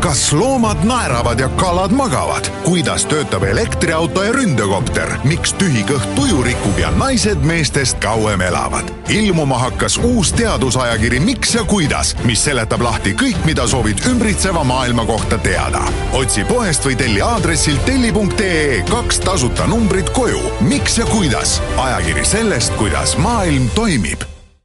kas loomad naeravad ja kalad magavad? kuidas töötab elektriauto ja ründekopter? miks tühi kõht tuju rikub ja naised meestest kauem elavad? ilmuma hakkas uus teadusajakiri Miks ja kuidas, mis seletab lahti kõik, mida soovid ümbritseva maailma kohta teada. otsi poest või telli aadressilt telli.ee kaks tasuta numbrit koju. miks ja kuidas? ajakiri sellest, kuidas maailm toimib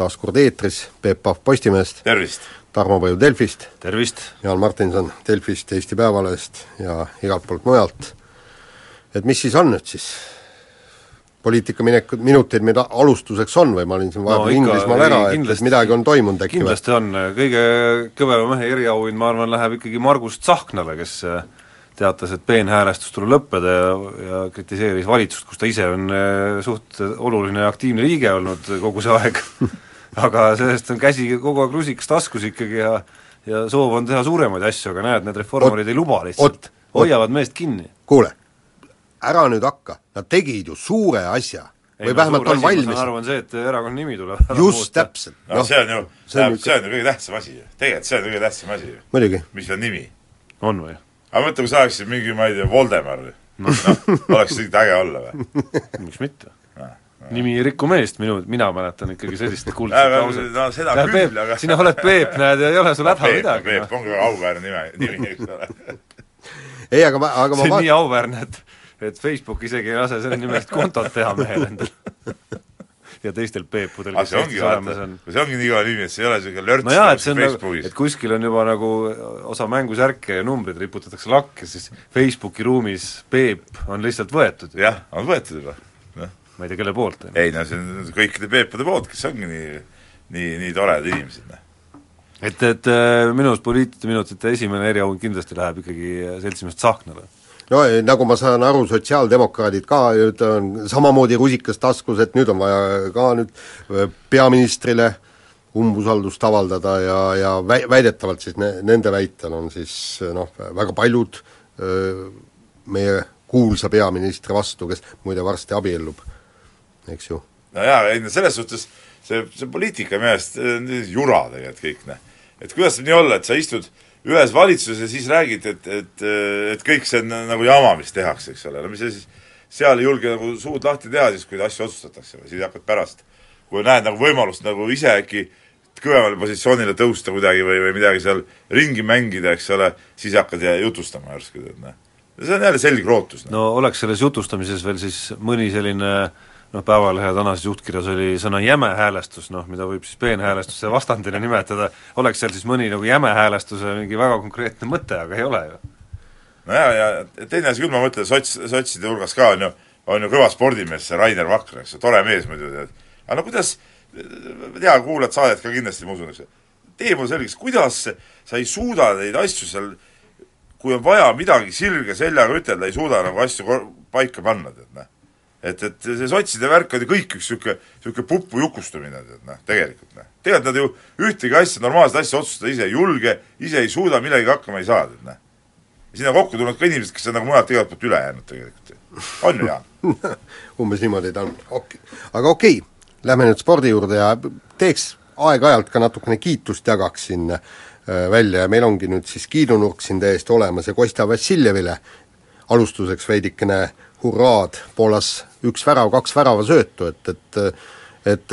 taas kord eetris, Peep Pahv Postimehest. tervist! Tarmo Paju Delfist. tervist! Jaan Martinson Delfist, Eesti Päevalehest ja igalt poolt mujalt. et mis siis on nüüd siis? poliitikaminekud, minuteid meil alustuseks on või ma olin siin vahepeal no, Inglismaal ära, et midagi on toimunud äkki kindlasti või? on, kõige kõvema mehe eriauhind, ma arvan, läheb ikkagi Margus Tsahknale, kes äh, teatas, et peenhäälestus tuleb lõppeda ja, ja kritiseeris valitsust, kus ta ise on äh, suht oluline ja aktiivne liige olnud kogu see aeg aga sellest on käsi kogu aeg rusikas taskus ikkagi ja ja soov on teha suuremaid asju, aga näed, need reformarid ei luba lihtsalt, hoiavad meest kinni. kuule, ära nüüd hakka, nad tegid ju suure asja ei, või no, vähemalt on valmis. ma arvan see, et erakonna nimi tuleb just, täpselt. no see on ju, see on, see on ju kõige tähtsam asi ju, tegelikult see on kõige tähtsam asi ju. mis on nimi. on või? aga mõtle, kui sa oleksid mingi, ma ei tea, Voldemar või no. no, oleks siit äge olla või? miks mitte no,? No. Nimi ei riku meest, minu, mina mäletan ikkagi sellist kuldset lauset. no seda Näe, küll, aga sina oled Peep, näed, ei ole sul häda no, midagi. Peep ongi väga auväärne nime, nimi, eks ole. ei, aga ma, aga ma see on nii auväärne, et et Facebook isegi ei lase selle nimelist kontot teha mehel endal ja teistel Peepudel, kes Eestis olemas on. see ongi nii kõva nimi, et see ei ole niisugune lörts no jaa, et see on nagu, et kuskil on juba nagu osa mängusärke ja numbrid riputatakse lakke, siis Facebooki ruumis Peep on lihtsalt võetud. jah, on võetud juba. Ma ei tea, kelle poolt. ei no see on kõikide Peepude poolt, kes ongi nii, nii, nii toredad inimesed, noh. Et, et äh, minu arust poliitminutite esimene eriauhind kindlasti läheb ikkagi seltsimees Tsahknale no nagu ma saan aru, sotsiaaldemokraadid ka nüüd on samamoodi rusikas taskus, et nüüd on vaja ka nüüd äh, peaministrile umbusaldust avaldada ja, ja vä-, väidetavalt siis ne-, nende väitel on siis noh, väga paljud öö, meie kuulsa peaministri vastu, kes muide varsti abiellub, eks ju. no jaa, ei no selles suhtes see, see poliitika minu arust jura tegelikult kõik, noh. et kuidas saab nii olla, et sa istud ühes valitsuses ja siis räägid, et, et, et kõik see on nagu jama, mis tehakse, eks ole, no mis sa siis seal ei julge nagu suud lahti teha siis, kui asju otsustatakse või siis hakkad pärast, kui näed nagu võimalust nagu ise äkki kõvemale positsioonile tõusta kuidagi või, või midagi seal ringi mängida, eks ole, siis hakkad jutustama järsku, tead noh. see on jälle selgrootus. no oleks selles jutustamises veel siis mõni selline äh, noh, Päevalehe tänases juhtkirjas oli sõna jäme häälestus, noh, mida võib siis peenhäälestuse vastandina nimetada, oleks seal siis mõni nagu jäme häälestuse mingi väga konkreetne mõte, aga ei ole ju. no jaa, ja teine asi küll, ma mõtlen, sots, sotside hulgas ka on ju, on ju kõva spordimees, see Rainer Vakra, eks ju, tore mees muidu, tead. aga no kuidas, ma tean, kuulad saadet ka kindlasti, ma usun, eks ju, tee mulle selgeks, kuidas sa ei suuda neid asju seal kui on vaja midagi sirge seljaga ütelda, ei suuda nagu asju paika panna, tead noh et, et see sotside värk on ju kõik üks niisugune, niisugune pupu jukustamine, tead noh, tegelikult noh. tegelikult nad ju ühtegi asja, normaalset asja otsustada ise ei julge, ise ei suuda, millegagi hakkama ei saa, tead noh. sinna kokku tulevad ka inimesed, kes on nagu mujalt igalt poolt üle jäänud tegelikult. on ju, Jaan umbes niimoodi ta on, okei okay.. aga okei okay., lähme nüüd spordi juurde ja teeks aeg-ajalt ka natukene kiitust jagaksin äh, välja ja meil ongi nüüd siis kiidunurk siin täiesti olemas ja Kostja Vassiljevile alustuseks veidikene hurraad, Poolas üks värav, kaks väravasöötu, et, et et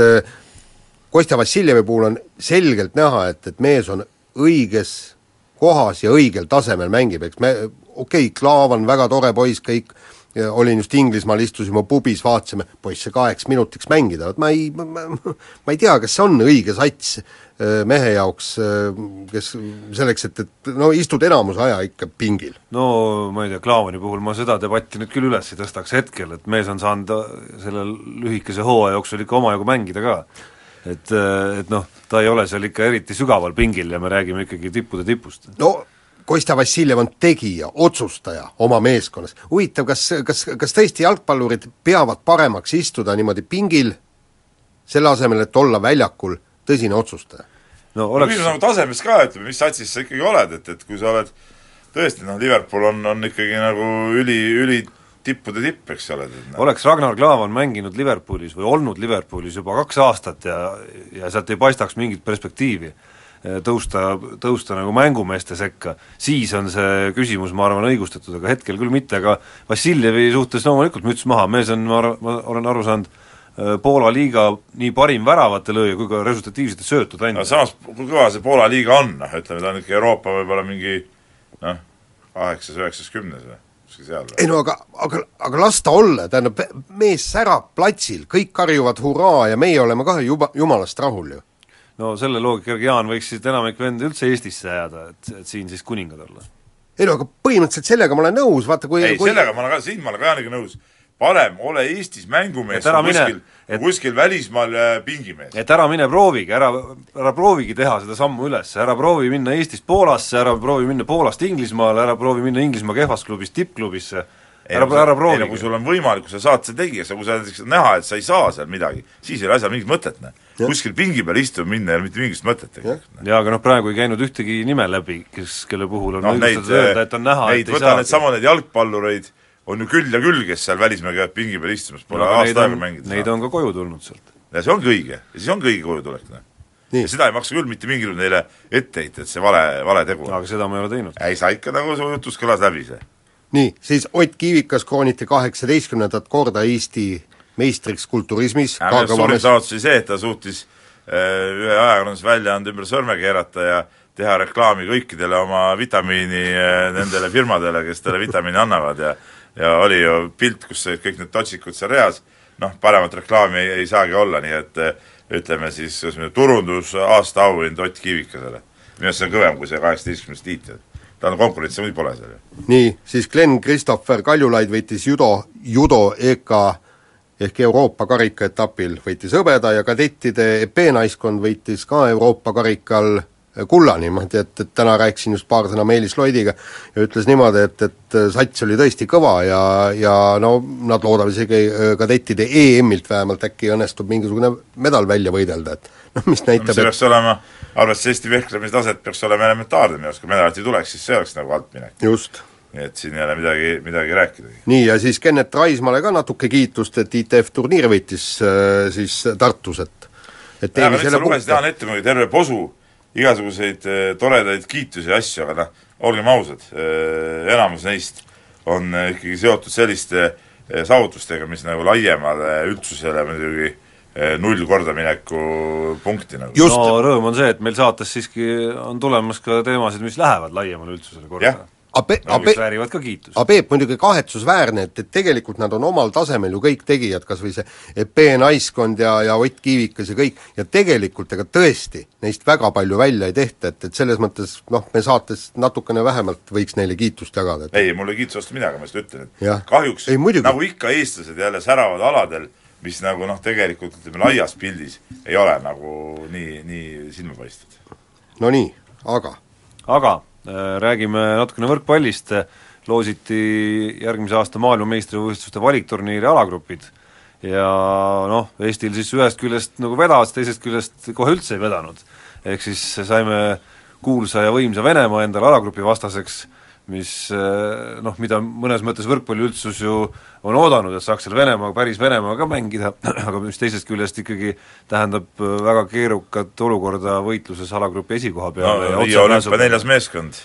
Kostja Vassiljevi puhul on selgelt näha, et, et mees on õiges kohas ja õigel tasemel mängib, eks me, okei okay,, Klaav on väga tore poiss, kõik, olin just Inglismaal, istusime pubis, vaatasime, poiss sai kaheks minutiks mängida, vot ma ei, ma ei tea, kas see on õige sats Äh, mehe jaoks, äh, kes selleks, et, et no istud enamuse aja ikka pingil. no ma ei tea, Klaavani puhul ma seda debatti nüüd küll üles ei tõstaks hetkel, et mees on saanud selle lühikese hooaja jooksul ikka omajagu mängida ka. et, et noh, ta ei ole seal ikka eriti sügaval pingil ja me räägime ikkagi tippude tipust. no Kostja Vassiljev on tegija, otsustaja oma meeskonnas. huvitav, kas, kas, kas tõesti jalgpallurid peavad paremaks istuda niimoodi pingil, selle asemel, et olla väljakul tõsine otsustaja? no no oleks küsimus nagu tasemest ka, ütleme, mis satsis sa ikkagi oled, et, et kui sa oled tõesti noh, Liverpool on, on ikkagi nagu üli, üli tippude tipp, eks ole, et noh. oleks Ragnar Klavan mänginud Liverpoolis või olnud Liverpoolis juba kaks aastat ja ja sealt ei paistaks mingit perspektiivi tõusta, tõusta nagu mängumeeste sekka, siis on see küsimus, ma arvan, õigustatud, aga hetkel küll mitte, aga Vassiljevi suhtes loomulikult müts maha, mees on, ma arvan, ma olen aru saanud, eh, Poola liiga nii parim väravate lööja kui ka resultatiivsete söötude no andja. samas, kui kõva see Poola liiga on, noh ütleme, ta on ikka Euroopa võib-olla mingi noh, kaheksas, üheksas, kümnes või kuskil seal või? ei no aga, aga, aga las ta olla, tähendab, mees särab platsil, kõik karjuvad hurraa ja meie oleme ka juba jumalast rahul ju. No selle loogika järgi, Jaan, võiksid enamik vende üldse Eestisse jääda, et, et siin siis kuningad olla. ei no aga põhimõtteliselt sellega ma olen nõus, vaata kui ei, kui sellega ma olen ka, siin ma olen ka Jaaniga nõus. parem ole Eestis mängumees kui mine- kuskil, et- kuskil välismaal äh, pingimees. et ära mine proovige, ära, ära proovigi teha seda sammu üles, ära proovi minna Eestist Poolasse, ära proovi minna Poolast Inglismaale, ära proovi minna Inglismaa kehvast klubist tippklubisse, ära, ära no kui sul on võimalik, kui sa saad seda tegijaks, aga kui sa näiteks näha, et sa ei saa seal midagi, siis ei ole asjal mingit mõtet, noh. Kuskil pingi peal istuma minna ei ole mitte mingisugust mõtet tegelikult. noh. jaa, aga noh, praegu ei käinud ühtegi nime läbi, kes, kelle puhul on neid, õigustatud öelda, et on näha, neid et ei võta saagi. needsamad need jalgpallureid, on ju küll ja küll, kes seal välismaal käivad pingi peal istumas, pole No neid aasta aega on, mängida neid on ka koju tulnud sealt. ja see ongi õige, ja siis ongi õige kojutulek, noh. Nii. ja seda ei maksa küll mitte mingil juhul neile ette heita, et see vale, vale tegu on. aga seda ma ei ole teinud. ei, sa ikka nagu su jutust kõlas läbi see. nii, siis Ott Kiivikas krooniti kaheksateistkümnendat korda Eesti meistriks kulturismis, suurim saavutus oli see, et ta suutis äh, ühe ajakirjandusväljaande ümber sõrme keerata ja teha reklaami kõikidele oma vitamiini äh, nendele firmadele, kes talle vitamiini annavad ja ja oli ju pilt, kus kõik need totsikud seal reas, noh, paremat reklaami ei, ei saagi olla, nii et äh, ütleme siis, turundus aasta auhind Ott Kiivikasele. minu arust see on kõvem kui see kaheksateistkümnes tiitel. tal on konkurentsi muidugi pole seal ju. nii, siis Glen Christopher Kaljulaid võitis judo, judo EK ehk Euroopa karikaetapil võitis hõbeda ja kadettide EP-naiskond võitis ka Euroopa karikal kulla niimoodi, et, et täna rääkisin just paar sõna Meelis Loidiga ja ütles niimoodi, et, et sats oli tõesti kõva ja, ja no nad loodavad isegi äh, kadettide EM-ilt vähemalt äkki õnnestub mingisugune medal välja võidelda, et noh, mis näitab, see et peaks olema, arvestades Eesti vehklemise taset, peaks olema elementaarne minu arust, kui medalit ei tuleks, siis see oleks nagu altminek. just nii et siin ei ole midagi, midagi rääkidagi. nii, ja siis Kennet Raismale ka natuke kiitust, et ITF turniiri võitis äh, siis Tartus, et et selle sa lugesid Jaan ette muidugi terve posu igasuguseid eh, toredaid kiitusi ja asju, aga noh, olgem ausad, enamus neist on ikkagi seotud selliste saavutustega, mis nagu laiemale üldsusele muidugi null kordamineku punkti nagu. No rõõm on see, et meil saates siiski on tulemas ka teemasid, mis lähevad laiemale üldsusele korda Ape, mis väärivad ka kiitust. aga Peep, muidugi kahetsusväärne, et, et tegelikult nad on omal tasemel ju kõik tegijad, kas või see EP naiskond ja, ja Ott Kiivikas ja kõik, ja tegelikult ega tõesti neist väga palju välja ei tehta, et, et selles mõttes noh, me saates natukene vähemalt võiks neile kiitust jagada, et ei, mul ei kiituse vastu midagi, ma just ütlen, et Jah. kahjuks Ei, muidugi. nagu ikka eestlased jälle säravad aladel, mis nagu noh, tegelikult ütleme laias pildis ei ole nagu nii, nii silmapaistvad. no nii, aga aga räägime natukene võrkpallist, loositi järgmise aasta maailmameistrivõistluste valikturniiri alagrupid. Ja noh, Eestil siis ühest küljest nagu vedas, teisest küljest kohe üldse ei vedanud. ehk siis saime kuulsa ja võimsa Venemaa endale alagrupi vastaseks, mis äh, noh, mida mõnes mõttes võrkpalliüldsus ju on oodanud, et saaks seal Venemaaga, päris Venemaaga mängida, aga mis teisest küljest ikkagi tähendab äh, väga keerukat olukorda võitluses alagrupi esikoha no peale ja Riia otsepääsu olümpia neljas meeskond.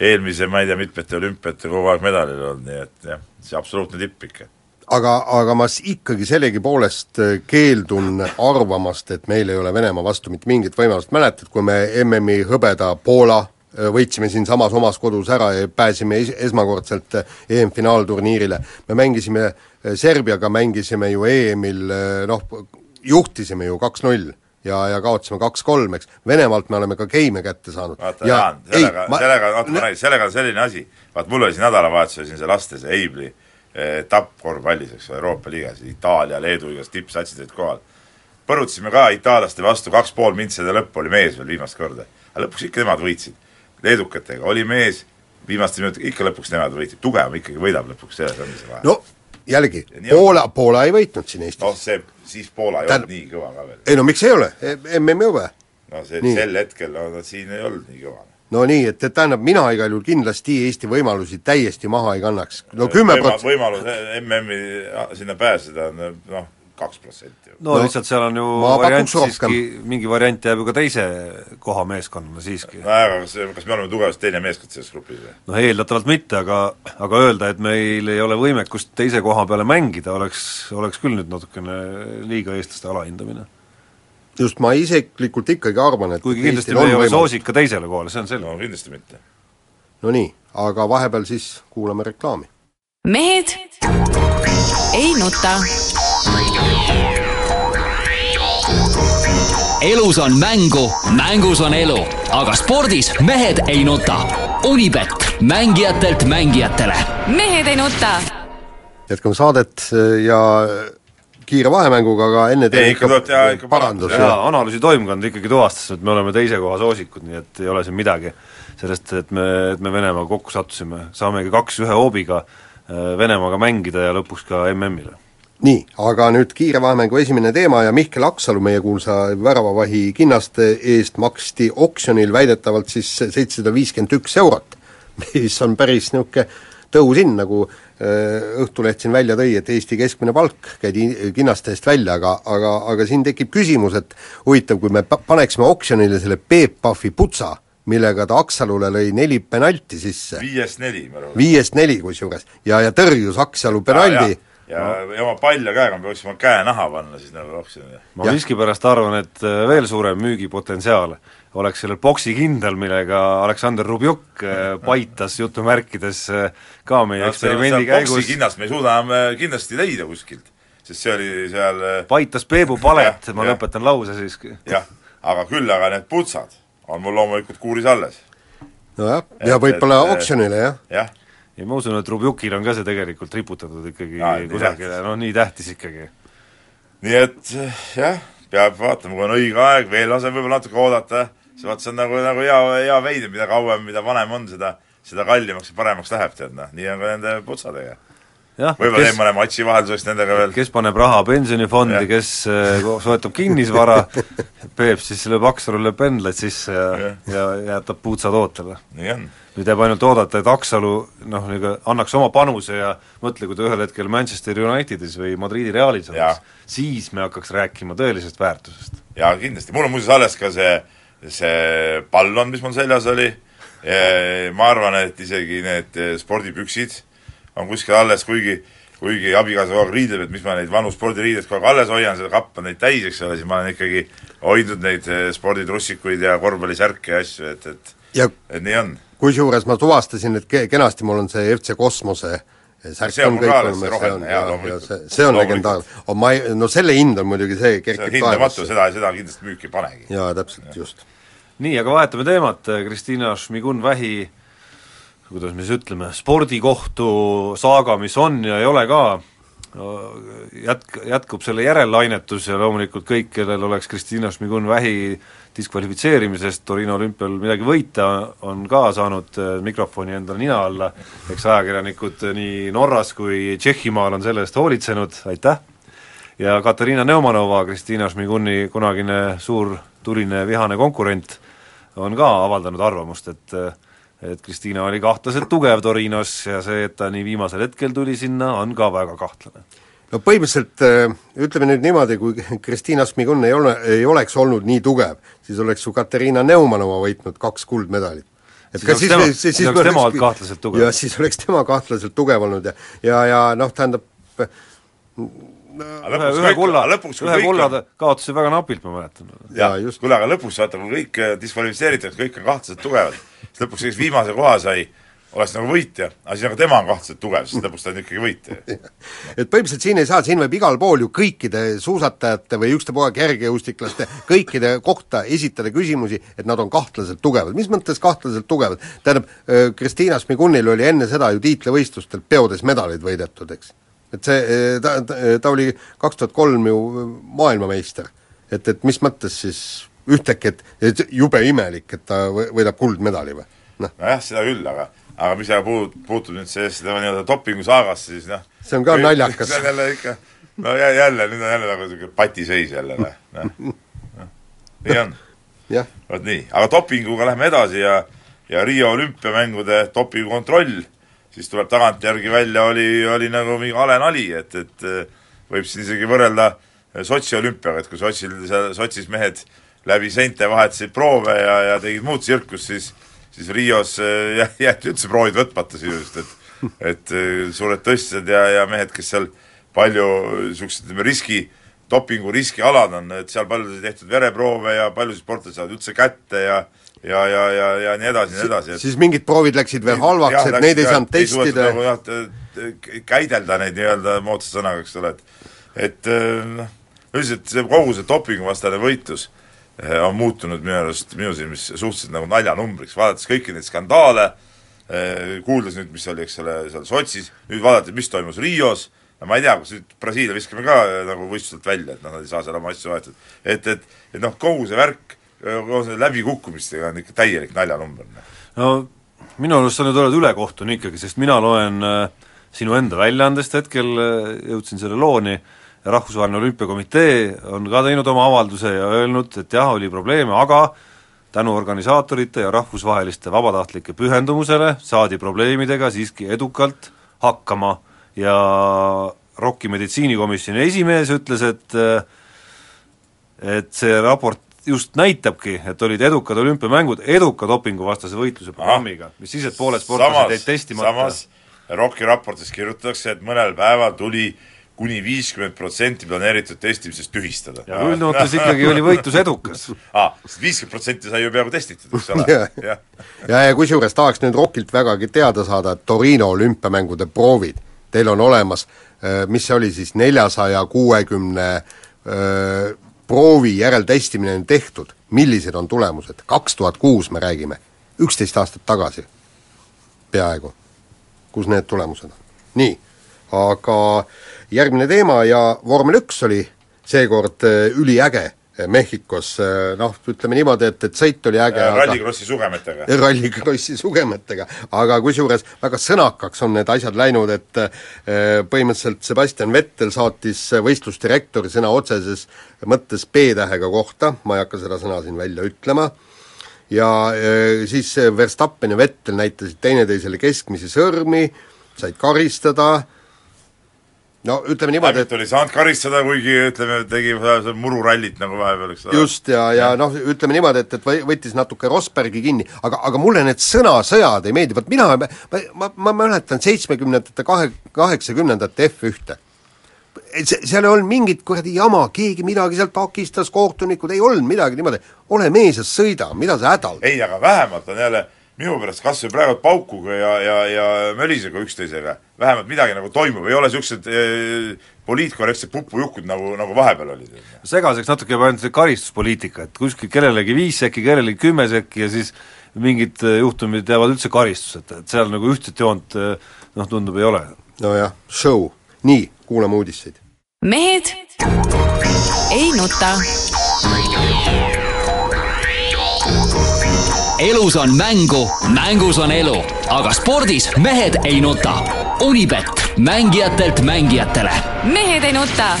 eelmise, ma ei tea, mitmete olümpiate kogu aeg medalil olnud, nii et jah, see absoluutne tipp ikka. aga, aga ma ikkagi sellegipoolest äh, keeldun arvamast, et meil ei ole Venemaa vastu mitte mingit võimalust, mäletad, kui me MM-i hõbeda Poola võitsime siinsamas omas kodus ära ja pääsime es-, esmakordselt äh, EM-finaalturniirile, me mängisime äh, Serbiaga, mängisime ju EM-il äh, noh, juhtisime ju kaks-null ja, ja kaotasime kaks-kolm, eks, Venemaalt me oleme ka geime kätte saanud. vaata, Jaan, sellega, sellega, oota ma räägin, sellega on selline asi, vaat mul oli siin nädalavahetusel siin see laste see Eibli eh, tappkorvpallis, eks ole, Euroopa liigas, Itaalia, Leedu igas tippsatsid olid kohal. põrutasime ka itaallaste vastu, kaks pool mintsi ja lõpp oli mees veel viimast korda. aga lõpuks ikka nemad võitsid. Leedukatega, oli mees, viimastel minutitel ikka lõpuks nemad võitsid, tugevam ikkagi võidab lõpuks, selles on see vahe. no jällegi. Poola, Poola ei võitnud siin Eestis noh, see, siis Poola ei Tähendab- olnud nii kõva ka veel. ei no miks ei ole, MM jõue. no see sel hetkel, no nad siin ei olnud nii kõva. no nii, et, et tähendab, mina igal juhul kindlasti Eesti võimalusi täiesti maha ei kannaks. no kümme Võima- protsenti, võimalus MM-i sinna pääseda on noh, kaks protsenti. no, lihtsalt seal on ju variant siiski, mingi variant jääb ju ka teise koha meeskonnale siiski. nojah, aga kas, kas me oleme tugevasti teine meeskond selles grupis või? noh, eeldatavalt mitte, aga aga öelda, et meil ei ole võimekust teise koha peale mängida, oleks, oleks küll nüüd natukene liiga eestlaste alahindamine. just ma isiklikult ikkagi arvan, et kuigi kindlasti me on ei ole võimalus. soosik ka teisele kohale, see on selge. no kindlasti mitte. no nii, aga vahepeal siis kuulame reklaami. mehed ei nuta. Elus on mängu, mängus on elu, aga spordis mehed ei nuta. Unibet, mängijatelt mängijatele mehed ei nuta. jätkame saadet äh, ja kiire vahemänguga, aga enne Ei, ikka tuleb teha ikka parandus, jaa, analüüsitoimkond ikkagi tuvastas, et me oleme teise koha soosikud, nii et ei ole siin midagi sellest, et me, et me Venemaaga kokku sattusime, saamegi kaks ühe hoobiga äh, Venemaaga mängida ja lõpuks ka MM-ile. Nii, aga nüüd kiire vahemängu esimene teema ja Mihkel Aksalu, meie kuulsa väravavahi kinnaste eest maksti oksjonil väidetavalt siis seitsesada viiskümmend üks eurot, mis on päris niisugune tõusin, nagu äh, Õhtuleht siin välja tõi, et Eesti keskmine palk käidi kinnaste eest välja, aga, aga, aga siin tekib küsimus, et huvitav, kui me pa-, paneksime oksjonile selle Peep Pahvi putsa, millega ta Aksalule lõi neli penalti sisse, viiest neli, ma arvan. viiest neli kusjuures, ja, ja tõrjus Aksalu penaldi ja, ja, ja oma palja käega me peaksime käe naha panna siis nagu oksjonile. ma Jah. miskipärast arvan, et äh, veel suurem müügipotentsiaal oleks sellel poksikindel, millega Aleksander Rubjuk äh, paitas jutumärkides äh, ka meie eksperimendi käigus, kinnast me ei suuda enam kindlasti leida kuskilt, sest see oli seal paitas Peebu palet, ma jah. lõpetan lause siiski. jah, aga küll aga need putsad on mul loomulikult kuuris alles. nojah, Et- ja võib-olla oksjonile, jah. jah, ja ma usun, et Rubjukil on ka see tegelikult riputatud ikkagi nii kusagile, noh nii tähtis ikkagi. nii et jah, peab vaatama, kui on õige aeg, veel laseb võib-olla natuke oodata, see vaat see on nagu, nagu hea, hea veid, mida kauem, mida vanem on, seda seda kallimaks ja paremaks läheb, tead noh, nii on ka nende putsadega. Võib-olla teeb mõne matši vahelduseks nendega veel kes paneb raha pensionifondi, kes äh, soetab kinnisvara, Peep siis lööb Aksalule pendleid sisse ja, Jah. ja jätab puutsad ootele. nii on. nüüd jääb ainult oodata, et Aksalu noh, niisugune annaks oma panuse ja mõtle, kui ta ühel hetkel Manchester Unitedis või Madridi Realis oleks, siis me hakkaks rääkima tõelisest väärtusest. jaa, kindlasti, mul on muuseas alles ka see, see pallon, mis mul seljas oli, ma arvan, et isegi need eh, spordipüksid on kuskil alles, kuigi kuigi abikaasa kogu aeg riidleb, et mis ma neid vanu spordiriideid kogu aeg alles hoian, seda kapp on neid täis, eks ole, siis ma olen ikkagi hoidnud neid eh, sporditrussikuid ja korvpallisärke ja asju, et, et ja et nii on. kusjuures ma tuvastasin, et ke-, kenasti mul on see FC Kosmose särk See on mul ka alles, see roheline, jaa, ja, ja loomulikult. see, see on legendaarne. ma ei, no selle hind on muidugi see, kerkib hindamatu, seda, seda kindlasti müüki ei panegi. jaa, täpselt, just. nii, aga vahetame teemat, Kristiina Šmigun-Vähi kuidas me siis ütleme, spordikohtu saaga, mis on ja ei ole ka, jatk-, jätkub selle järellainetus ja loomulikult kõik, kellel oleks Kristiina Šmigun-Vähi diskvalifitseerimisest Torino olümpial midagi võita, on ka saanud äh, mikrofoni endale nina alla, eks ajakirjanikud nii Norras kui Tšehhimaal on selle eest hoolitsenud, aitäh! ja Katariina Neumanova, Kristiina Šmiguni kunagine suur tuline vihane konkurent, on ka avaldanud arvamust, et et Kristiina oli kahtlaselt tugev Torinos ja see, et ta nii viimasel hetkel tuli sinna, on ka väga kahtlane. no põhimõtteliselt äh, ütleme nüüd niimoodi, kui Kristiina Smigun ei ole, ei oleks olnud nii tugev, siis oleks ju Katariina Neumanova võitnud kaks kuldmedalit. Siis oleks tema- siis oleks tema olnud kahtlaselt tugev. jah, siis oleks tema kahtlaselt tugev olnud ja ja, ja noh, tähendab aga ühe, lõpuks ühe kulla, lõpuks, ühe kulla ta kaotasid väga napilt, ma mäletan. jaa, jah, just. kuule, aga lõpus vaata, kui kõik eh, diskvalifitseeritakse, kõik on kahtlaselt tugevad, siis lõpuks, kes viimase koha sai, oleks nagu võitja, aga siis nagu tema on kahtlaselt tugev, siis lõpuks ta on ikkagi võitja. et põhimõtteliselt siin ei saa, siin võib igal pool ju kõikide suusatajate või ükstapuha kergejõustiklaste kõikide kohta esitada küsimusi, et nad on kahtlaselt tugevad. mis mõttes kahtlaselt tugevad? tähendab, Kristiina Smigunil oli enne seda ju tiitlivõistlustel peodes medaleid võidetud, eks. et see, ta, ta, ta oli kaks tuhat kolm ju maailmameister. et, et mis mõttes siis ühtäkki, et, jube imelik, et ta võ- võidab kuldmedali või? noh, nojah, seda küll, aga aga mis puut-, puutub nüüd sellesse tema nii-öelda dopingusaagasse, siis noh. See on ka naljakas. see on jälle ikka no jä- jälle, nüüd on jälle nagu niisugune patiseis jälle, noh, noh. nii on. Vot nii, aga dopinguga lähme edasi ja ja Riio olümpiamängude dopingukontroll, siis tuleb tagantjärgi välja, oli, oli nagu mingi hale nali, et, et eh, võib siin isegi võrrelda Sotši olümpiaga, et kui Sotšil seal, Sotšis mehed läbi seinte vahetasid proove ja, ja tegid muud tsirkust, siis siis Rios eh, jä- jäeti üldse proovid võtmata sisuliselt, et et eh, suured tõstjad ja, ja mehed, kes seal palju niisugused, ütleme, riski, dopingu riskialad on, et seal paljusid tehtud vereproove ja paljusid sportlasi saavad üldse kätte ja ja, ja, ja, ja nii edasi, nii edasi, et siis mingid proovid läksid veel halvaks, et neid ei saanud testida. nagu jah, käidelda neid nii-öelda moodsa sõnaga, eks ole, et et noh, üldiselt see kogu see dopinguvastane võitlus on muutunud minu arust, minu silmis suhteliselt nagu naljanumbriks, vaadates kõiki neid skandaale, kuuldes nüüd, mis oli, eks ole, seal Sotšis, nüüd vaadata, mis toimus Rios, ma ei tea, kas nüüd Brasiilia viskame ka eh, nagu võistluselt välja, et noh, nad ei saa seal oma asju vahetada. et, et, et noh, kogu see värk koos nende läbikukkumistega on ikka täielik naljanumber. noh. no minu arust sa nüüd oled ülekohtune ikkagi, sest mina loen äh, sinu enda väljaandest hetkel äh,, jõudsin selle looni, Rahvusvaheline Olümpiakomitee on ka teinud oma avalduse ja öelnud, et jah, oli probleeme, aga tänu organisaatorite ja rahvusvaheliste vabatahtlike pühendumusele saadi probleemidega siiski edukalt hakkama ja ROK-i meditsiinikomisjoni esimees ütles, et äh, et see raport just näitabki, et olid edukad olümpiamängud eduka dopinguvastase võitluse programmiga, mis siis, et pooled sportlased jäid testimata. samas ROK-i raportis kirjutatakse, et mõnel päeval tuli kuni viiskümmend protsenti planeeritud testimisest tühistada. ja üldjoontes ikkagi oli võitlus edukas. aa, sest viiskümmend protsenti sai ju peaaegu testitud, eks ole Jah. jah. ja, ja kusjuures tahaks nüüd Rockilt vägagi teada saada, et Torino olümpiamängude proovid teil on olemas, mis see oli siis, neljasaja kuuekümne proovi järeltestimine on tehtud, millised on tulemused, kaks tuhat kuus me räägime, üksteist aastat tagasi peaaegu, kus need tulemused on. nii, aga järgmine teema ja vormel üks oli seekord äh, üliäge äh, Mehhikos, äh, noh, ütleme niimoodi, et, et sõit oli äge, rallikrossi sugemetega. rallikrossi sugemetega, aga kusjuures väga sõnakaks on need asjad läinud, et põhimõtteliselt Sebastian Vettel saatis võistlusdirektori sõna otseses mõttes B-tähega kohta, ma ei hakka seda sõna siin välja ütlema, ja siis Verstappen ja Vettel näitasid teineteisele keskmisi sõrmi, said karistada, no ütleme niimoodi, et ei saanud karistada, kuigi ütleme, tegi mururallit nagu vahepeal, eks ole. just, ja, ja noh, ütleme niimoodi, et, et võttis natuke Rosbergi kinni, aga, aga mulle need sõnasõjad ei meeldi, vot mina, ma, ma, ma mäletan seitsmekümnendate, kahe, kaheksakümnendate F1-te. see, seal ei olnud mingit kuradi jama, keegi midagi seal takistas, kohtunikud, ei olnud midagi niimoodi, ole mees ja sõida, mida sa hädaldad? ei, aga vähemalt on jälle minu pärast kas või praegu paukuga ja, ja, ja mölisega üksteisega, vähemalt midagi nagu toimub, ei ole niisugused eh, poliitkorrektsed pupujukud, nagu, nagu vahepeal olid. segaseks natuke jääb ainult see karistuspoliitika, et kuskil kellelegi viis sekki, kellelegi kümme sekki ja siis mingid eh, juhtumid jäävad üldse karistuseta, et seal nagu ühtset joont eh, noh, tundub, ei ole. nojah, show. nii, kuulame uudiseid. mehed ei nuta. Elus on mängu, mängus on elu, aga spordis mehed ei nuta. Unibet, mängijatelt mängijatele. mehed ei nuta.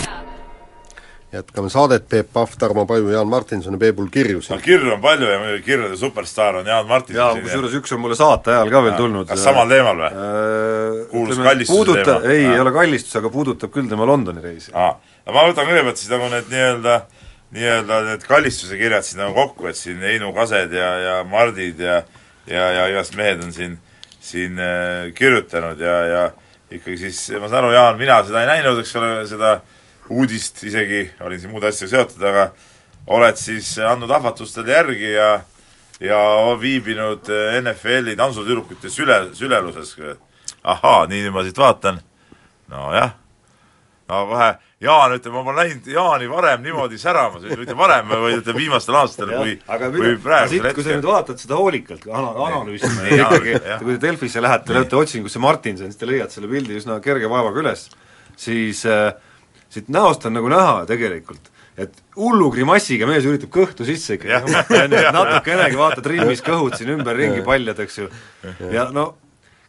jätkame saadet, Peep Pahv, Tarmo Paju, Jaan Martinson ja Peebul Kirjus. no kirju on palju ja muidugi kirjade superstaar on Jaan Martin. jaa, kusjuures üks on mulle saate ajal ka veel tulnud. kas samal teemal või? Äh, Kuulus kallistuse puudutab, teema. ei, ei ole kallistus, aga puudutab küll tema Londoni reisi. aa, ma võtan kõigepealt siis nagu need nii-öelda nii-öelda need kallistuse kirjad siis nagu kokku, et siin Heinu Kased ja, ja Mardid ja ja, ja igast mehed on siin, siin äh, kirjutanud ja, ja ikkagi siis, ma saan aru, Jaan, mina seda ei näinud, eks ole, seda uudist isegi, olin siin muude asjadega seotud, aga oled siis andnud ahvatlustele järgi ja ja viibinud äh, NFL-i tantsutüdrukute süle, süleluses. ahaa, nii nüüd ma siit vaatan. nojah, no kohe Jaan ütleb, ma pole näinud Jaani varem niimoodi säramas, mitte varem, vaid ütleme viimastel aastatel, kui, kui praegusel siit, kui sa nüüd hetkel. vaatad seda hoolikalt, ana-, analüüsime ikkagi, kui te Delfisse lähete, lööte otsingusse Martinson, siis te leiate selle pildi üsna kerge vaevaga üles, siis äh, siit näost on nagu näha tegelikult, et hullu grimassiga mees üritab kõhtu sisse ikka teha, natukenegi vaata trimmis kõhud siin ümberringi paljad, eks ju, ja no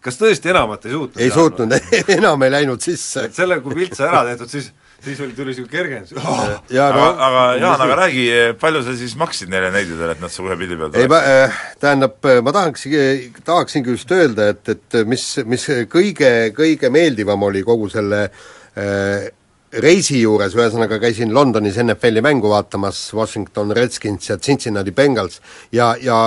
kas tõesti enamat ei suutnud ei suutnud, enam ei läinud sisse. Et selle, kui pilt sai ära tehtud, siis siis oli, tuli niisugune kergendus oh,. ja aga aga Jaan, aga räägi, palju sa siis maksid neile neididele, et nad su ühe pildi peal ei ma tuleks? äh,, tähendab, ma tahaks, tahaksingi just öelda, et, et mis, mis kõige, kõige meeldivam oli kogu selle äh, reisi juures, ühesõnaga käisin Londonis NFL-i mängu vaatamas, Washington Redskins ja Cincinnati Bengals, ja, ja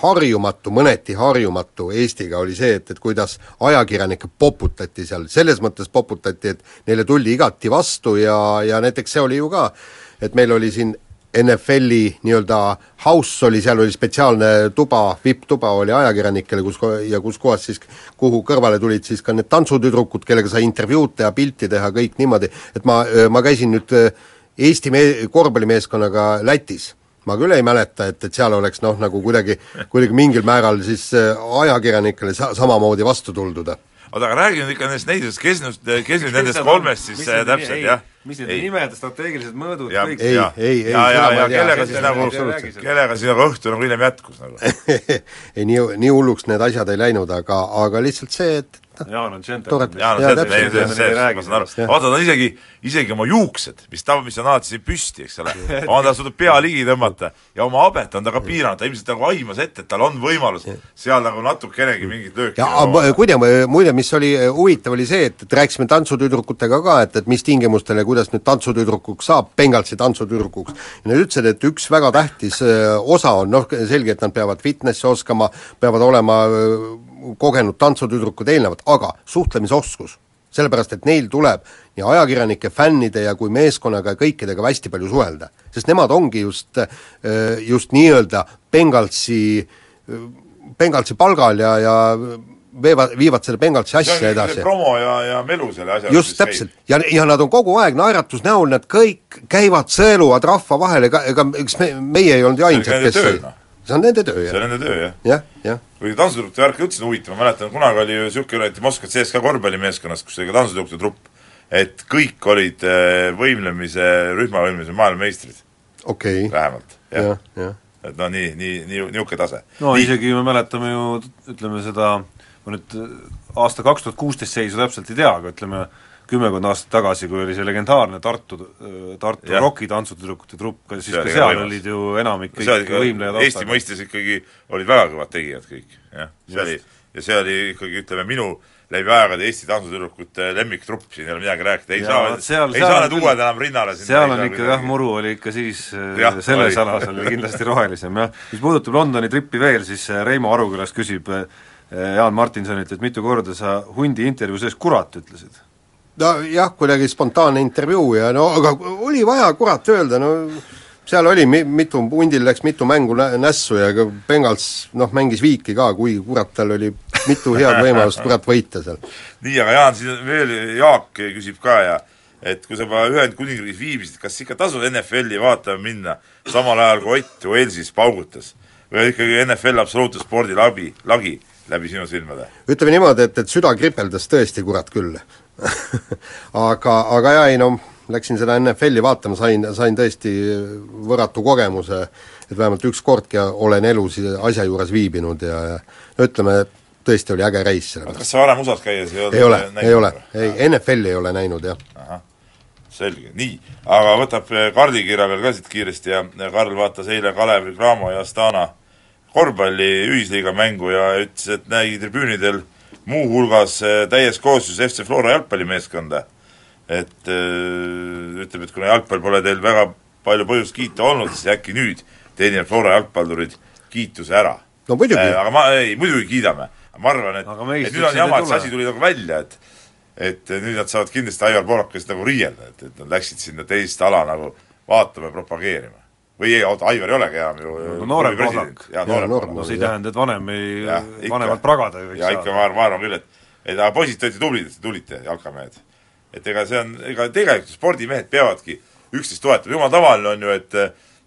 harjumatu, mõneti harjumatu Eestiga oli see, et, et kuidas ajakirjanikke poputati seal, selles mõttes poputati, et neile tuldi igati vastu ja, ja näiteks see oli ju ka, et meil oli siin NFL-i nii-öelda house oli, seal oli spetsiaalne tuba, vipp-tuba oli ajakirjanikele, kus ja kus kohas siis, kuhu kõrvale tulid siis ka need tantsutüdrukud, kellega sai intervjuud teha, pilti teha, kõik niimoodi, et ma, ma käisin nüüd äh, Eesti me-, korvpallimeeskonnaga Lätis. Ma küll ei mäleta, et, et seal oleks noh, nagu kuidagi, kuidagi mingil määral siis äh, ajakirjanikele sa-, samamoodi vastu tuldud oota, aga räägi nüüd ikka nendest neidest, kes nüüd, kes nüüd nendest kolmest siis äh, täpselt, jah? mis need nimed, strateegilised mõõdud, kõik Ei, ja, ei, ei, ja, ja, ja kellega siis nagu sellest. kellega siis nagu õhtu nagu hiljem jätkus nagu? ei nii, nii hulluks need asjad ei läinud, aga, aga lihtsalt see, et Jaan on džentelmen. jaa, no Jaa, see, see, see, ma saan aru. vaata, ta on isegi, isegi oma juuksed, mis ta, mis on alati siin püsti, eks ole, on ta suutnud pea ligi tõmmata ja oma habet on ta ka piiranud, ta ilmselt nagu aimas ette, et tal on võimalus seal nagu natukenegi mingit lööki ja aga muide, mis oli eh, huvitav, oli see, et, et rääkisime tantsutüdrukutega ka, et, et mis tingimustel ja kuidas nüüd tantsutüdrukuks saab, Bengalsi tantsutüdrukuks. ja nad ütlesid, et üks väga tähtis eh, osa on noh, selge, et nad peavad fitnessi oskama, peavad olema eh, kogenud tantsutüdrukud eelnevalt, aga suhtlemisoskus sellepärast, et neil tuleb nii ajakirjanike, fännide ja kui meeskonnaga ja kõikidega hästi palju suhelda. sest nemad ongi just, just nii-öelda Bengalsi, Bengalsi palgal ja, ja veevad, viivad selle Bengalsi asja edasi. promo ja, ja melu selle asja just täpselt ja, ja nad on kogu aeg naeratusnäol, nad kõik käivad, sõeluvad rahva vahel, ega, ega eks me, meie ei olnud ju ainsad, kes töö, no. See on nende töö, see jah. on nende töö, jah jah, jah. kui tantsutüdrukute värk üldse on huvitav, ma mäletan, kunagi oli ju niisugune, et Moskva CSKA korvpallimeeskonnas, kus oli ka tantsutüdrukute trupp, et kõik olid äh, võimlemise, rühmavõimlemise maailmameistrid okei okay., vähemalt, jah jah, jah. et no nii, nii, nii, niisugune tase. no nii. isegi me mäletame ju, ütleme seda, ma nüüd aasta kaks tuhat kuusteist seisu täpselt ei tea, aga ütleme, kümmekond aastat tagasi, kui oli see legendaarne Tartu, Tartu Jah. Rocki tantsutüdrukute trupp, siis ka seal võimas. olid ju enamik kõik võimlejad Eesti mõistes ikkagi olid väga kõvad tegijad kõik, jah. see oli, ja see oli ikkagi, ütleme, minu läbi aegade Eesti tantsutüdrukute lemmiktrupp, siin ei ole midagi rääkida, ei Ja saa, ei seal saa need uued enam rinnale seal on ikka jah, muru oli ikka siis Jah, selles oli. alas oli kindlasti rohelisem jah. mis puudutab Londoni trippi veel, siis äh, Reimo Arukülas küsib äh, Jaan Martinsonilt, et mitu korda sa hundi intervjuu sees kurat ütlesid? Nojah, kuidagi spontaanne intervjuu ja no aga oli vaja kurat öelda, no seal oli mi-, mitu, hundil läks mitu mängu nä-, nässu ja ka Bengals noh, mängis viiki ka, kui kurat, tal oli mitu head võimalust kurat võita seal. nii, aga Jaan, siin veel Jaak küsib ka ja et kui sa juba Ühendkuningriigis viibisid, kas ikka tasub NFL-i vaatama minna samal ajal, kui Ott Walesis paugutas? või on ikkagi NFL absoluutne spordi lagi, lagi läbi sinu silmade? ütleme niimoodi, et, et süda kripeldas tõesti, kurat küll aga, aga jaa, ei no läksin seda NFL-i vaatama, sain, sain tõesti võrratu kogemuse, et vähemalt üks kordki olen elus asja juures viibinud ja, ja ütleme, tõesti oli äge reis selle kas sa varem USA-s käies ei olnud ei ole, ei ole, ei, NFL-i ei ole näinud, jah. selge, nii. aga võtab eh, Karli kirja veel ka siit kiiresti ja ja Karl vaatas eile Kalevi, Cramo ja Astana korvpalli ühisliiga mängu ja ütles, et nägi tribüünidel muuhulgas eh, täies koosseisus FC Flora jalgpallimeeskonda. et öö, ütleb, et kuna jalgpall pole teil väga palju põhjust kiita olnud, siis äkki nüüd teenivad Flora jalgpallurid kiituse ära. no muidugi Äh, aga ma, ei, muidugi kiidame. ma arvan, et, et nüüd on jama, ei et see asi tuli nagu välja, et et nüüd nad saavad kindlasti Aivar Poolakast nagu riielda, et, et nad läksid sinna teist ala nagu vaatama ja propageerima. Või ei, oota, Aivar ei olegi enam ju No noorem Pohlak. jaa, noorem Pohlak. no see ei tähenda, et vanem ei, vanemalt pragada ei võiks ja ikka ma arvan, ma arvan küll, et et aga poisid, te olite tublid, et te tulite, jalkamehed. et ega see on, ega tegelikult spordimehed peavadki üksteist toetama, jumal tavaline on ju, et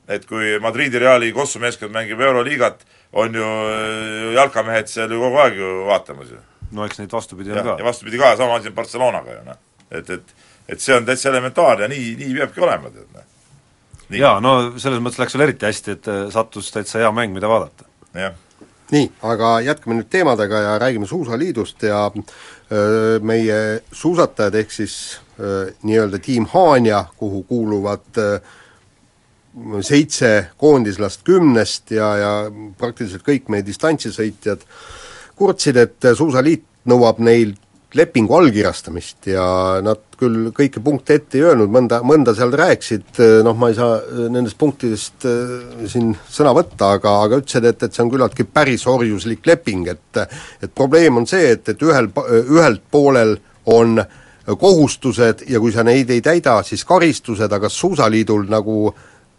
et kui Madridi Reali Kossu meeskond mängib Euroliigat, on ju äh, jalkamehed seal ju kogu aeg ju vaatamas ju. no eks neid vastupidi on ja, ja ka. vastupidi ka, sama asi on Barcelonaga ju noh. et, et et see on täitsa elementaarne ja nii, nii peabki olema, tead noh. Jaa, no selles mõttes läks sul eriti hästi, et äh, sattus täitsa hea mäng, mida vaadata. jah nii, aga jätkame nüüd teemadega ja räägime Suusaliidust ja öö, meie suusatajad, ehk siis nii-öelda tiim Haanja, kuhu kuuluvad öö, seitse koondislast kümnest ja, ja praktiliselt kõik meie distantsisõitjad, kurtsid, et Suusaliit nõuab neilt lepingu allkirjastamist ja nad küll kõiki punkte ette ei öelnud, mõnda, mõnda seal rääkisid, noh ma ei saa nendest punktidest äh, siin sõna võtta, aga, aga ütlesid, et, et see on küllaltki päris orjuslik leping, et et probleem on see, et, et ühel, ühelt poolel on kohustused ja kui sa neid ei täida, siis karistused, aga Suusaliidul nagu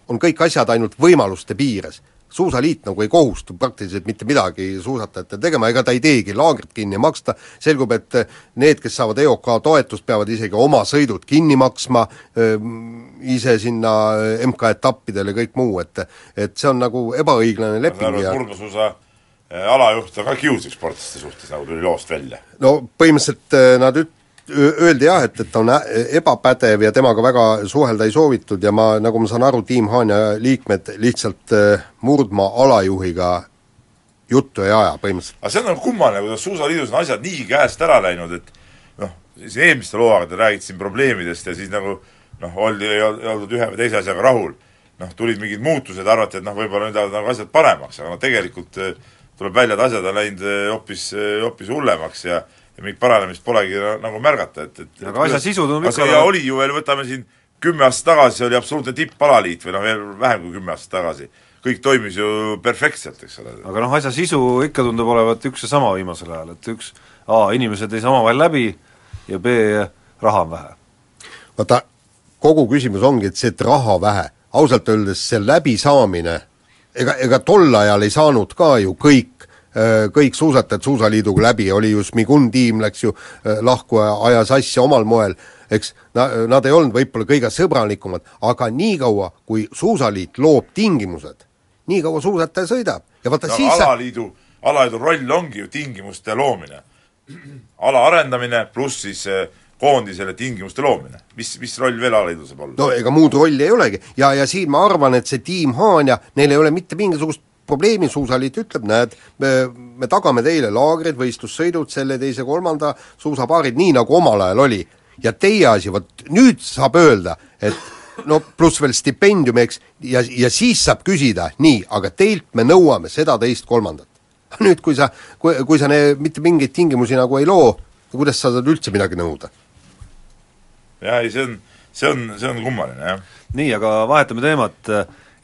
on kõik asjad ainult võimaluste piires suusaliit nagu ei kohustu praktiliselt mitte midagi suusatajatele tegema, ega ta ei teegi laagrit kinni maksta, selgub, et need, kes saavad EOK toetust, peavad isegi oma sõidud kinni maksma, ise sinna MK-etappidele ja kõik muu, et et see on nagu ebaõiglane leping ja kurgasuusa eh, alajuht on ka kiuslik sportlaste suhtes, nagu tuli loost välja. no põhimõtteliselt eh, nad üt-, öeldi jah, et, et ta on ebapädev ja temaga väga suhelda ei soovitud ja ma, nagu ma saan aru, Tiim Haanja liikmed lihtsalt Murdmaa alajuhiga juttu ei aja põhimõtteliselt. aga see on nagu kummaline, kuidas Suusaliidus on asjad nii käest ära läinud, et noh, siin eelmistel hooaegadel räägiti siin probleemidest ja siis nagu noh, oldi, ei ol- ei oldud ühe või teise asjaga rahul. noh, tulid mingid muutused, arvati, et noh, võib-olla nüüd lähevad nagu asjad paremaks, aga no tegelikult tuleb välja, et asjad on läinud hoopis, hoopis hullemaks ja ja mingit paranemist polegi na- nagu märgata, et, et Aga asja sisu tundub ikka olevat- oli ju veel, võtame siin kümme aastat tagasi oli absoluutne tippalaliit või noh, veel vähem kui kümme aastat tagasi. kõik toimis ju perfektselt, eks ole. aga noh, asja sisu ikka tundub olevat üks ja sama viimasel ajal, et üks A, inimesed ei saa omavahel läbi ja B, raha on vähe. vaata, kogu küsimus ongi, et see, et raha vähe, ausalt öeldes see läbisaamine, ega, ega tol ajal ei saanud ka ju kõik kõik suusatajad Suusaliiduga läbi, oli ju Smigun tiim läks ju äh, lahku ja ajas asja omal moel, eks, na-, nad ei olnud võib-olla kõige sõbralikumad, aga niikaua, kui Suusaliit loob tingimused, nii kaua suusataja sõidab ja vaata aga siis sa alaliidu, alaliidu roll ongi ju tingimuste loomine. ala arendamine pluss siis eh, koondisele tingimuste loomine. mis, mis roll veel alaliidul saab olla? no ega muud rolli ei olegi ja, ja siin ma arvan, et see tiim Haanja, neil ei ole mitte mingisugust probleemi, Suusaliit ütleb, näed, me, me tagame teile laagrid, võistlussõidud, selle, teise, kolmanda, suusapaarid, nii nagu omal ajal oli. ja teie asi, vot nüüd saab öelda, et no pluss veel stipendium, eks, ja, ja siis saab küsida, nii, aga teilt me nõuame seda, teist, kolmandat. nüüd, kui sa, kui, kui sa ne, mitte mingeid tingimusi nagu ei loo, kuidas sa saad üldse midagi nõuda? jah, ei see on, see on, see on kummaline, jah. nii, aga vahetame teemat,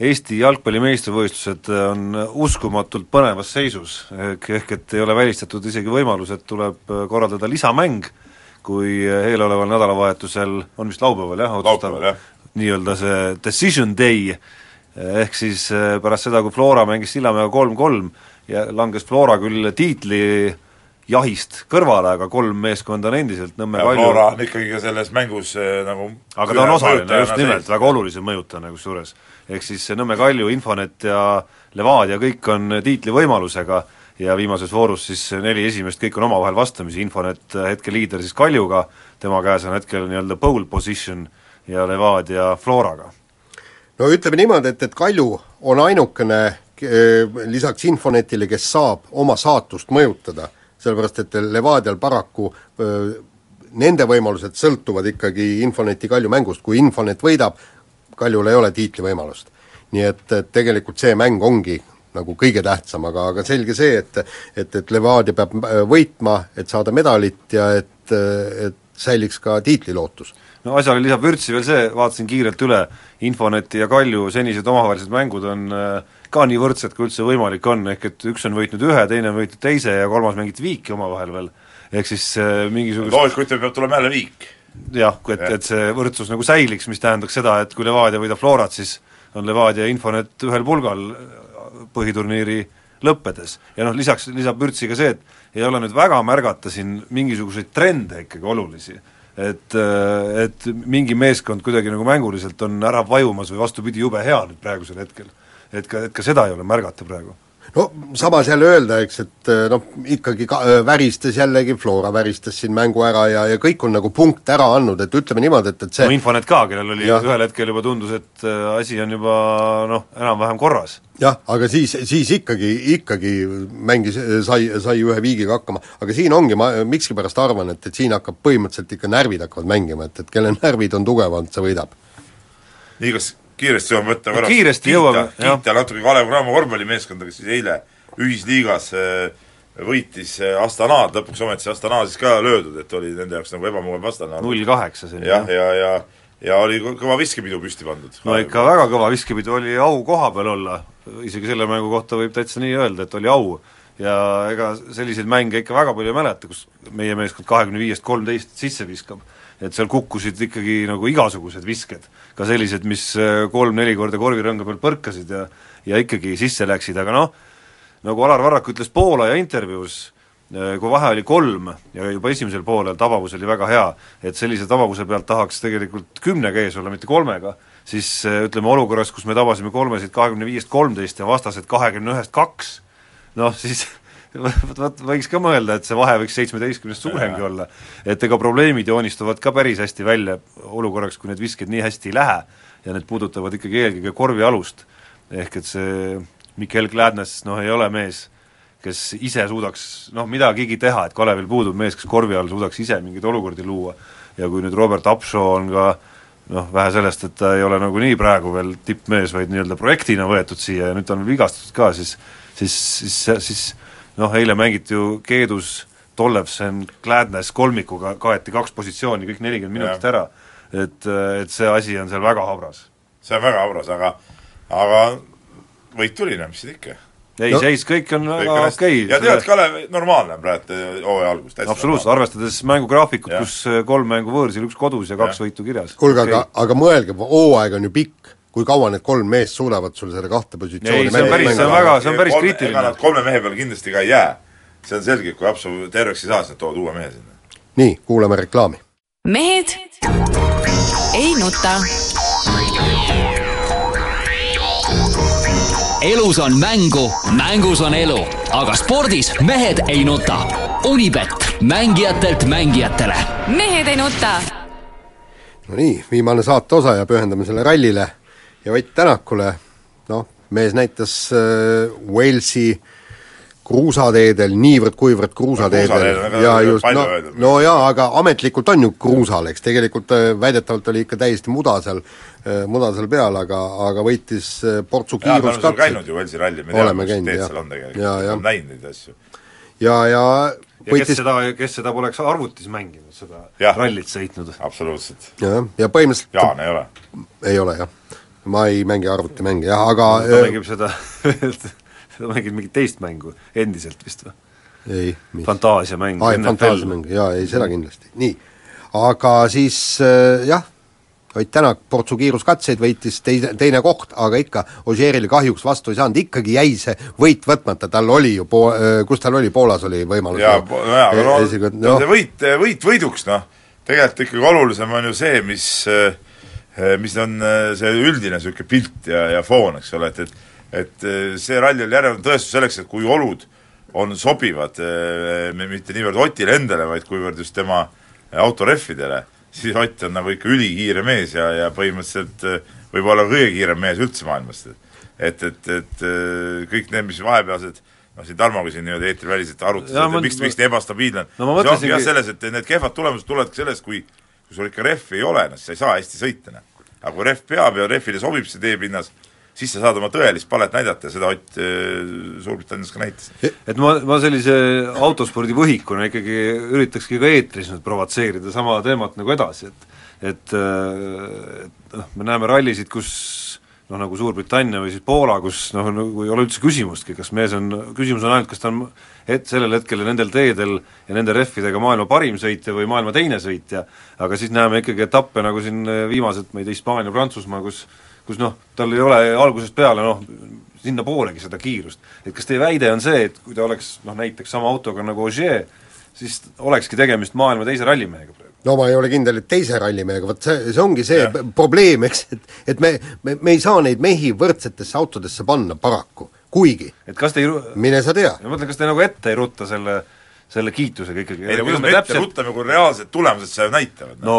Eesti jalgpalli meistrivõistlused on uskumatult põnevas seisus, ehk, et ei ole välistatud isegi võimalus, et tuleb korraldada lisamäng, kui eeloleval nädalavahetusel, on vist laupäeval jah, jah. nii-öelda see decision day, ehk siis pärast seda, kui Flora mängis Sillamäega kolm-kolm ja langes Flora küll tiitli jahist kõrvale, aga kolm meeskonda on endiselt Nõmme ja Kalju Flora on ikkagi ka selles mängus nagu aga ta on osaline just nimelt, väga olulise mõjutajana kusjuures. Ehk siis Nõmme Kalju, Infonet ja Levadia kõik on tiitlivõimalusega ja viimases voorus siis neli esimest, kõik on omavahel vastamisi, Infonet hetkel liider siis Kaljuga, tema käes on hetkel nii-öelda pole position ja Levadia Floraga. no ütleme niimoodi, et, et Kalju on ainukene eh, lisaks Infonetile, kes saab oma saatust mõjutada, sellepärast et Levadial paraku öö, nende võimalused sõltuvad ikkagi Infoneti Kalju mängust, kui Infonet võidab, Kaljul ei ole tiitlivõimalust. nii et, et tegelikult see mäng ongi nagu kõige tähtsam, aga, aga selge see, et et, et Levadia peab äh, võitma, et saada medalit ja et, et säiliks ka tiitlilootus no asjale lisab vürtsi veel see, vaatasin kiirelt üle, Infoneti ja Kalju senised omavahelised mängud on äh, ka nii võrdsed, kui üldse võimalik on, ehk et üks on võitnud ühe, teine on võitnud teise ja kolmas mängiti viiki omavahel veel, ehk siis äh, mingisugust ütleb, peab tulema jälle viik. Jah, et, et see võrdsus nagu säiliks, mis tähendaks seda, et kui Levadia võidab Florat, siis on Levadia Infonet ühel pulgal põhiturniiri lõppedes. ja noh, lisaks, lisab vürtsi ka see, et ei ole nüüd väga märgata siin mingisuguseid trende ikkagi olulisi. et, et mingi meeskond kuidagi nagu mänguliselt on ära vajumas või vastupidi, jube hea nüüd praegusel hetkel. et ka, et ka seda ei ole märgata praegu. No samas jälle öelda, eks, et eh, noh, ikkagi ka, äh, väristas jällegi, Flora väristas siin mängu ära ja, ja kõik on nagu punkt ära andnud, et ütleme niimoodi, et, et see no Infonet ka, kellel oli Jah. ühel hetkel juba tundus, et äh, asi on juba noh, enam-vähem korras. jah, aga siis, siis ikkagi, ikkagi mängis, sai, sai ühe viigiga hakkama, aga siin ongi, ma miskipärast arvan, et, et siin hakkab põhimõtteliselt ikka närvid hakkavad mängima, et, et kelle närvid on tugevad, see võidab. nii, kas kiiresti jõuame võtta No korraks kiiresti kiita, jõuame, jah. kiita natuke Kalev Cramo korvpallimeeskonda, kes siis eile ühisliigas äh, võitis äh, Astanad, lõpuks ometi see Astana siis ka löödud, et oli nende jaoks nagu ebamugav vastane null kaheksa selline. jah, ja, ja, ja, ja oli kõ- kõva viskepidu püsti pandud. no ikka väga kõva viskepidu, oli au koha peal olla, isegi selle mängu kohta võib täitsa nii öelda, et oli au. ja ega selliseid mänge ikka väga palju ei mäleta, kus meie meeskond kahekümne viiest kolmteist sisse viskab. Et seal kukkusid ikkagi nagu igasugused visked, ka sellised, mis äh, kolm-neli korda korvirõnga peal põrkasid ja ja ikkagi sisse läksid, aga noh, nagu Alar Varrak ütles Poolaja intervjuus, kui vahe oli kolm ja juba esimesel poolel tabavus oli väga hea, et sellise tabavuse pealt tahaks tegelikult kümnega ees olla, mitte kolmega, siis eh, ütleme olukorras, kus me tabasime kolmesid kahekümne viiest kolmteist ja vastased kahekümne ühest kaks, noh siis vot, vot võiks ka mõelda, et see vahe võiks seitsmeteistkümnest suuremgi olla. et ega probleemid joonistuvad ka päris hästi välja olukorraks, kui need visked nii hästi ei lähe ja need puudutavad ikkagi eelkõige korvialust. ehk et see Mikael Gladness, noh ei ole mees, kes ise suudaks noh, midagigi teha, et Kalevil puudub mees, kes korvi all suudaks ise mingeid olukordi luua. ja kui nüüd Robert Upshaw on ka noh, vähe sellest, et ta ei ole nagunii praegu veel tippmees, vaid nii-öelda projektina võetud siia ja nüüd ta on vigastatud ka, siis siis, siis, siis noh, eile mängiti ju Keedus Tollefsen, Gladness kolmikuga, kaeti kaks positsiooni, kõik nelikümmend minutit ära. et, et see asi on seal väga habras. see on väga habras, aga, aga võit tuli, no mis siin ikka. ei No- seis kõik on väga okei ja tead, Kalev, normaalne on praegu hooaja algus, täitsa absoluutselt, arvestades mängugraafikut, Jah. kus äh, kolm mängu võõrsil, üks kodus ja kaks Jah. võitu kirjas. kuulge okay., aga, aga mõelge, hooaeg on ju pikk, kui kaua need kolm meest suudavad sul seda kahte positsiooni Ei, see on päris- see on väga- see on päris Kolme- kriitiline. ega nad kolme mehe peale kindlasti ka ei jää. see on selge, et kui Haapsalu terveks ei saa, siis nad toovad uue mehe sinna. nii, kuulame reklaami. mehed ei nuta. elus on mängu, mängus on elu, aga spordis mehed ei nuta. Unibet, mängijatelt mängijatele mehed ei nuta. no nii, viimane saate osa ja pühendame selle rallile ja Ott Tänakule, noh, mees näitas äh, Walesi kruusateedel niivõrd-kuivõrd kruusateedel ega ja just, no no jaa, aga ametlikult on ju kruusal, eks tegelikult äh, väidetavalt oli ikka täiesti muda seal, muda seal peal, aga, aga võitis äh, portsu me oleme kiiruskatse käinud ju Velsi ralli, me teame, mis teed seal on tegelikult, oleme näinud neid asju. ja, ja ja kes võitis seda, kes seda poleks arvutis mänginud, seda Jah. rallit sõitnud. absoluutselt. jah, ja põhimõtteliselt Jaan ei ole. ei ole jah, ma ei mängi arvutimänge jah, aga ta äh, mängib seda ta mängib mingit teist mängu endiselt vist või? ei, mis fantaasiamäng aa, fantaasiamäng, jaa, ei seda kindlasti, nii. aga siis äh, jah, Ott Tänak portsu kiiruskatseid võitis teise, teine koht, aga ikka Ožeerile kahjuks vastu ei saanud, ikkagi jäi see võit võtmata, tal oli ju po-, kus tal oli, Poolas oli võimalus jaa, jaa, aga no, e- no see võit, võit võiduks, noh, tegelikult ikkagi olulisem on ju see, mis mis on äh, see üldine niisugune pilt ja, ja foon, eks ole, et, et et äh, see ralli oli järjekordne tõestus selleks, et kui olud on sobivad mitte niivõrd Otile endale, vaid kuivõrd just tema autorehvidele, siis Ott on nagu ikka ülikiire mees ja, ja põhimõtteliselt võib-olla kõige kiirem mees üldse maailmast. et, et, et kõik need, mis vahepealsed noh, siin Tarmoga siin niimoodi eetriväliselt arutas, Jaa, et miks, miks nii ebastabiilne on No see ongi jah selles, et need kehvad tulemused tulevadki sellest, kui kui sul ikka rehvi ei ole, noh siis sa ei saa hästi sõita, noh. aga kui rehv peab ja rehvile sobib see teepinnas, siis sa saad oma tõelist palet näidata ja seda Ott äh, Suurbritannias ka näitas. et ma, ma sellise autospordi võhikuna ikkagi üritakski ka eetris nüüd provotseerida sama teemat nagu edasi, et et, äh, et noh, me näeme rallisid, kus noh, nagu Suurbritannia või siis Poola, kus noh, nagu ei ole üldse küsimustki, kas mees on, küsimus on ainult, kas ta on et sellel hetkel ja nendel teedel ja nende rehvidega maailma parim sõitja või maailma teine sõitja, aga siis näeme ikkagi etappe, nagu siin viimased, ma ei tea, Hispaania, Prantsusmaa, kus kus noh, tal ei ole algusest peale noh, sinnapoolegi seda kiirust. et kas teie väide on see, et kui ta oleks noh, näiteks sama autoga nagu Ogier, siis olekski tegemist maailma teise rallimehega? No ma ei ole kindel, et teise rallimehega, vot see, see ongi see ja. probleem, eks, et et me, me, me ei saa neid mehi võrdsetesse autodesse panna paraku. kuigi et kas te ei ru- mine sa tea. ma mõtlen, kas te nagu ette ei rutta selle, selle kiitusega ikkagi ei no kuidas me ette ruttame, kui reaalsed tulemused seda näitavad no.?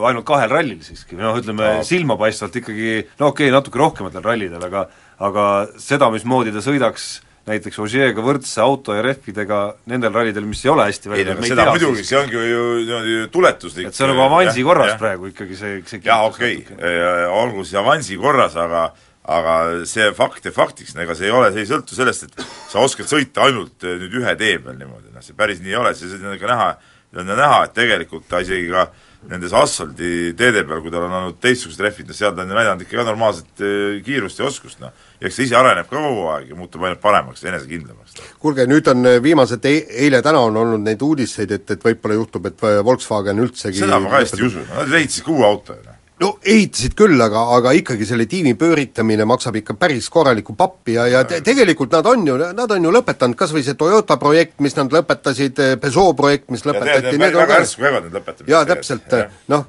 no ainult kahel rallil siiski, noh ütleme No. silmapaistvalt ikkagi no okei okay,, natuke rohkematel rallidel, aga aga seda, mismoodi ta sõidaks näiteks Ožeega võrdse auto ja rehvidega nendel rallidel, mis ei ole hästi ei välja no aga seda muidugi, see ongi ju niimoodi tuletuslik et see on nagu avansi korras jah. praegu ikkagi see, see jah, okei okay., olgu see avansi korras, aga aga see fakt ja faktiks, ega see ei ole, see ei sõltu sellest, et sa oskad sõita ainult eh, nüüd ühe tee peal niimoodi, noh see päris nii ei ole, see on ikka näha, on näha, et tegelikult ta isegi ka nendes asfaldi teede peal, kui tal on olnud teistsugused rehvid, no seal ta on ju näidanud ikka ka normaalset eh, kiirust ja oskust, noh. ja eks ta ise areneb ka kogu aeg ja muutub ainult paremaks, enesekindlamaks. kuulge, nüüd on äh, viimased e, eile-täna on olnud neid uudiseid, et, et võib-olla juhtub, et äh, Volkswagen üldsegi seda ma ka hästi ei usu, nad ka uue auto ju, noh. No ehitasid küll, aga, aga ikkagi selle tiimi pööritamine maksab ikka päris korralikku pappi ja, ja te, tegelikult nad on ju, nad on ju lõpetanud kas või see Toyota projekt, mis nad lõpetasid, Peugeot projekt, mis lõpetati, need on ka järsku käivad need lõpetamised. jaa, täpselt, noh,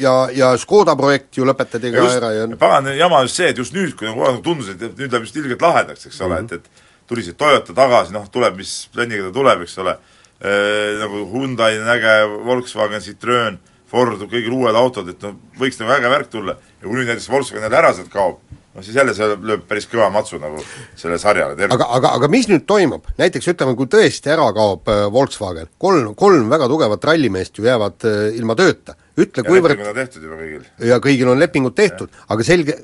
ja, ja Škoda projekt ju lõpetati ka just ära ja, pagan jama just see, et just nüüd, kui nagu tundus, et nüüd läheb just ilgelt lahedaks, eks ole mm, -hmm. et et tuli see Toyota tagasi, noh tuleb, mis plänniga ta tuleb, eks ole nagu Hyundai on äge, Volkswagen, Citroen, Ford, kõigil uued autod, et noh, võiks nagu äge värk tulla. Ja kui nüüd näiteks Volkswagen jälle ära sealt kaob, no siis jälle see lööb päris kõva matsu nagu sellele sarjale aga, aga, aga mis nüüd toimub, näiteks ütleme, kui tõesti ära kaob äh, Volkswagen, kolm, kolm väga tugevat rallimeest ju jäävad äh, ilma tööta, ütle ja kuivõrd lepingud on tehtud juba kõigil. ja kõigil on lepingud tehtud, aga selge,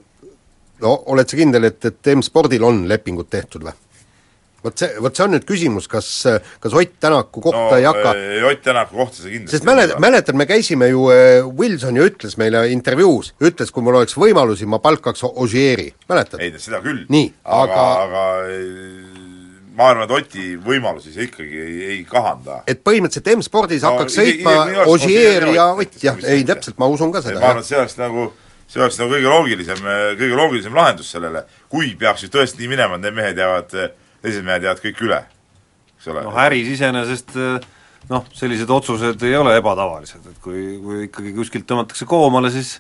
no oled sa kindel, et, et M-spordil on lepingud tehtud või? Vot see, vot see on nüüd küsimus, kas, kas Ott Tänaku kohta no ei hakka eh, Ott Tänaku kohta see kindlasti sest mäletad, mäletad, me käisime ju, Wilson ju ütles meile intervjuus, ütles, kui mul oleks võimalusi, ma palkaks Ogieri, mäletad? ei, seda küll. Aga, aga- aga eh, ma arvan, et Oti võimalusi see ikkagi ei, ei kahanda. et põhimõtteliselt M-spordis No hakkaks sõitma Ogier ja Ott jah, ei täpselt, ma usun ka ma seda, arvan, jah et see oleks nagu, see oleks nagu kõige loogilisem, kõige loogilisem lahendus sellele, kui peaks ju tõesti nii minema, et need mehed jäävad, teised mehed jäävad kõik üle, eks ole noh, äris iseenesest eh, noh, sellised otsused ei ole ebatavalised, et kui, kui ikkagi kuskilt tõmmatakse koomale, siis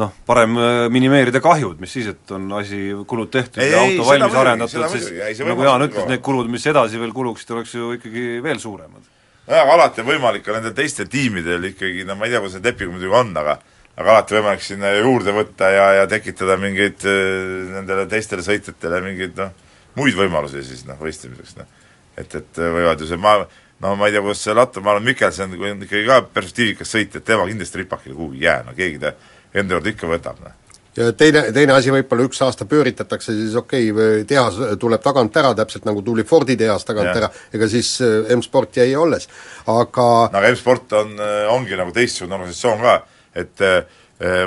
noh, parem eh, minimeerida kahjud, mis siis, et on asi, kulud tehtud Ei, ja ei, auto seda valmis arendatud siis ei, nagu Jaan ütles, need kulud, mis edasi veel kuluksid, oleks ju ikkagi veel suuremad. nojah, aga alati on võimalik ka nendel teistel tiimidel ikkagi, no ma ei tea, kuidas need lepingud muidugi on, aga aga alati võimalik sinna juurde võtta ja, ja tekitada mingeid äh, nendele teistele sõitjatele mingeid noh, muid võimalusi siis noh, võistlemiseks noh. et, et võivad ju see ma no ma ei tea, kuidas see Latte, ma arvan, Mikkelson, kui on ikkagi ka perspektiivikas sõitja, tema kindlasti ripakile kuhugi ei jää, no keegi ta enda juurde ikka võtab, noh. ja teine, teine asi võib-olla üks aasta pööritatakse, siis okei okay,, tehas tuleb tagant ära, täpselt nagu tuli Fordi tehas tagant Jah. ära, ega siis äh, M-sport jäi alles. aga no aga M-sport on, ongi nagu teistsugune organisatsioon ka, et äh,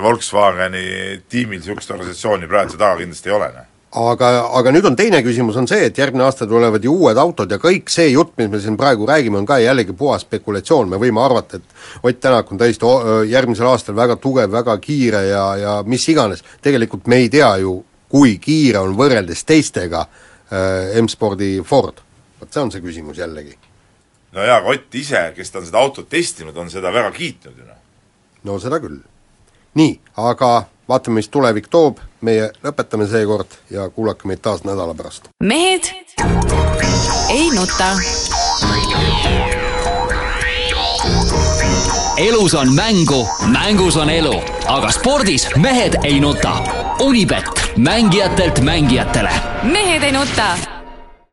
Volkswageni tiimil niisugust organisatsiooni praegu taga kindlasti ei ole, noh. aga, aga nüüd on teine küsimus, on see, et järgmine aasta tulevad ju uued autod ja kõik see jutt, mis me siin praegu räägime, on ka jällegi puhas spekulatsioon, me võime arvata, et Ott Tänak on täiesti o- järgmisel aastal väga tugev, väga kiire ja, ja mis iganes, tegelikult me ei tea ju, kui kiire on võrreldes teistega äh, M-spordi Ford. vot see on see küsimus jällegi. no jaa, aga Ott ise, kes ta on seda autot testinud, on seda väga kiitnud ju noh. no seda küll. nii, aga vaatame, mis tulevik toob, meie lõpetame seekord ja kuulake meid taas nädala pärast. mehed ei nuta. elus on mängu, mängus on elu, aga spordis mehed ei nuta. Unibet, mängijatelt mängijatele mehed ei nuta